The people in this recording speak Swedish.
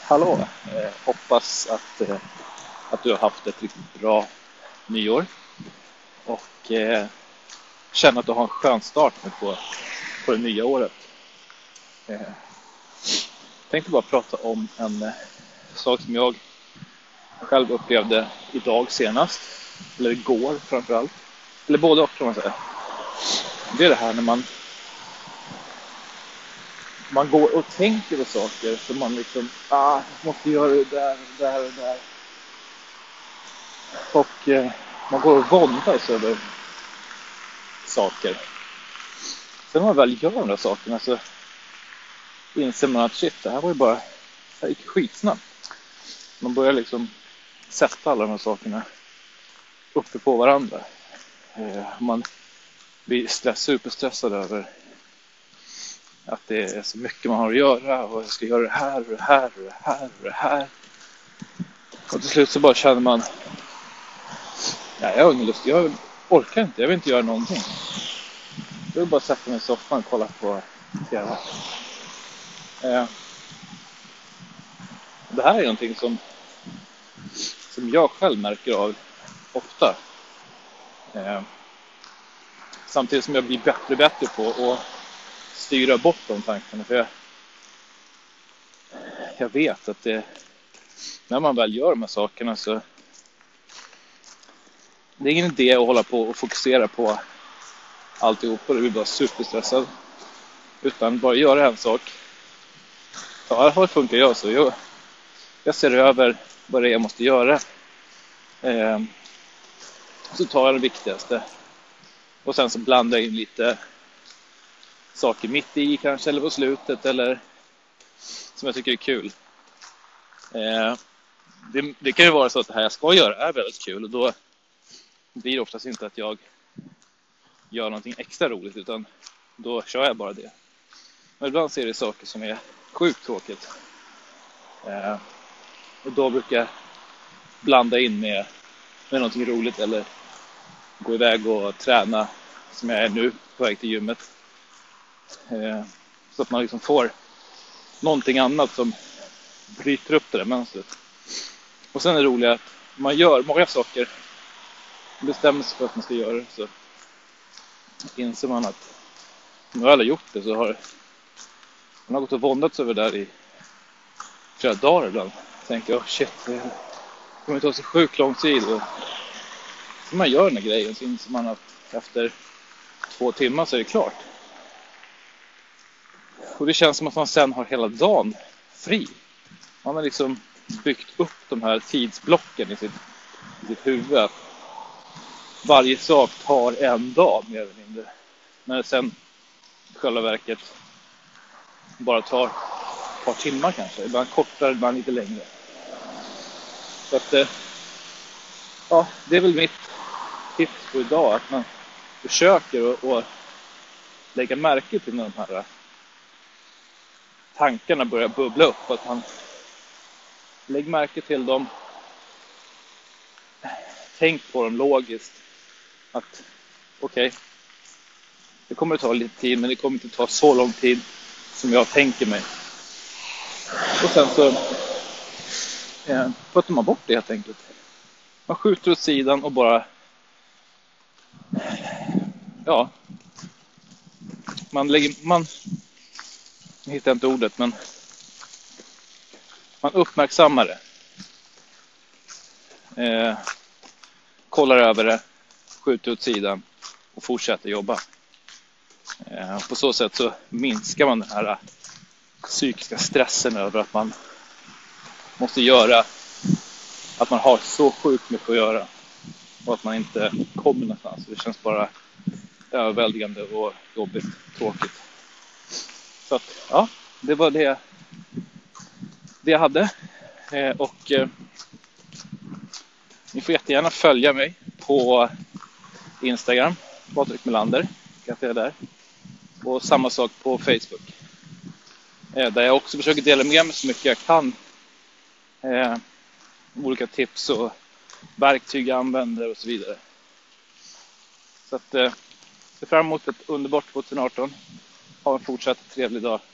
Hallå! Eh, hoppas att, eh, att du har haft ett riktigt bra nyår och eh, känner att du har en skön start nu på, på det nya året. Eh, tänkte bara prata om en eh, sak som jag själv upplevde idag senast, eller igår framförallt, eller både och kan man säga. Det är det här när man man går och tänker på saker som man liksom, ah, jag måste göra det där, det där och det där. Och eh, man går och våndas över saker. Sen när man väl gör de där sakerna så inser man att shit, det här var ju bara, det här gick skitsnabbt. Man börjar liksom sätta alla de här sakerna uppe på varandra. Eh, man blir stress, superstressad över att det är så mycket man har att göra och jag ska göra det här och det här och det här och det här. Och till slut så bara känner man Nej, jag har ingen lust. Jag orkar inte. Jag vill inte göra någonting. Jag vill bara sätta mig i soffan och kolla på TV. Eh, det här är någonting som, som jag själv märker av ofta. Eh, samtidigt som jag blir bättre och bättre på att styra bort de tankarna. För jag, jag vet att det, när man väl gör de här sakerna så det är ingen idé att hålla på och fokusera på alltihop och det blir bara superstressad. Utan bara göra en sak. Ja, i alla fall funkar jag så. Jag, jag ser över vad det är jag måste göra. Eh, så tar jag det viktigaste. Och sen så blandar jag in lite saker mitt i kanske eller på slutet eller som jag tycker är kul. Eh, det, det, kan ju vara så att det här jag ska göra är väldigt kul och då blir det oftast inte att jag gör någonting extra roligt utan då kör jag bara det. Men ibland ser det saker som är sjukt tråkigt. Eh, och då brukar jag blanda in med, med någonting roligt eller gå iväg och träna som jag är nu på väg till gymmet. Eh, så att man liksom får någonting annat som bryter upp det där mönstret. Och sen är det roliga att man gör många saker, bestämmer sig för att man ska göra det så inser man att när alla gjort det så har man har gått och våndats över det där i flera dagar ibland. Tänker, oh shit, det kommer ta så sjukt lång tid. Och så man gör den här grejen så inser man att efter två timmar så är det klart. Och det känns som att man sen har hela dagen fri. Man har liksom byggt upp de här tidsblocken i sitt, i sitt huvud. Varje sak tar en dag mer eller mindre. När det sen i själva verket bara tar ett par timmar kanske. Ibland kortare, ibland lite längre. Så att, eh, ja, det är väl mitt tips på idag. Att man försöker att lägga märke till de här tankarna börjar bubbla upp. Att han lägg märke till dem. Tänk på dem logiskt. Att okej, okay, det kommer att ta lite tid men det kommer inte ta så lång tid som jag tänker mig. Och sen så eh, puttar man bort det helt enkelt. Man skjuter åt sidan och bara ja, man lägger, man nu hittar jag inte ordet, men man uppmärksammar det. Eh, kollar över det, skjuter åt sidan och fortsätter jobba. Eh, på så sätt så minskar man den här psykiska stressen över att man måste göra, att man har så sjukt mycket att göra och att man inte kommer någonstans. Det känns bara överväldigande och jobbigt, tråkigt. Så att, ja, det var det, det jag hade. Eh, och eh, ni får jättegärna följa mig på Instagram, Patrik Melander, heter jag där. Och samma sak på Facebook. Eh, där jag också försöker dela med mig så mycket jag kan. Eh, olika tips och verktyg jag använder och så vidare. Så att, eh, ser fram emot ett underbart 2018 ha en fortsatt trevlig dag.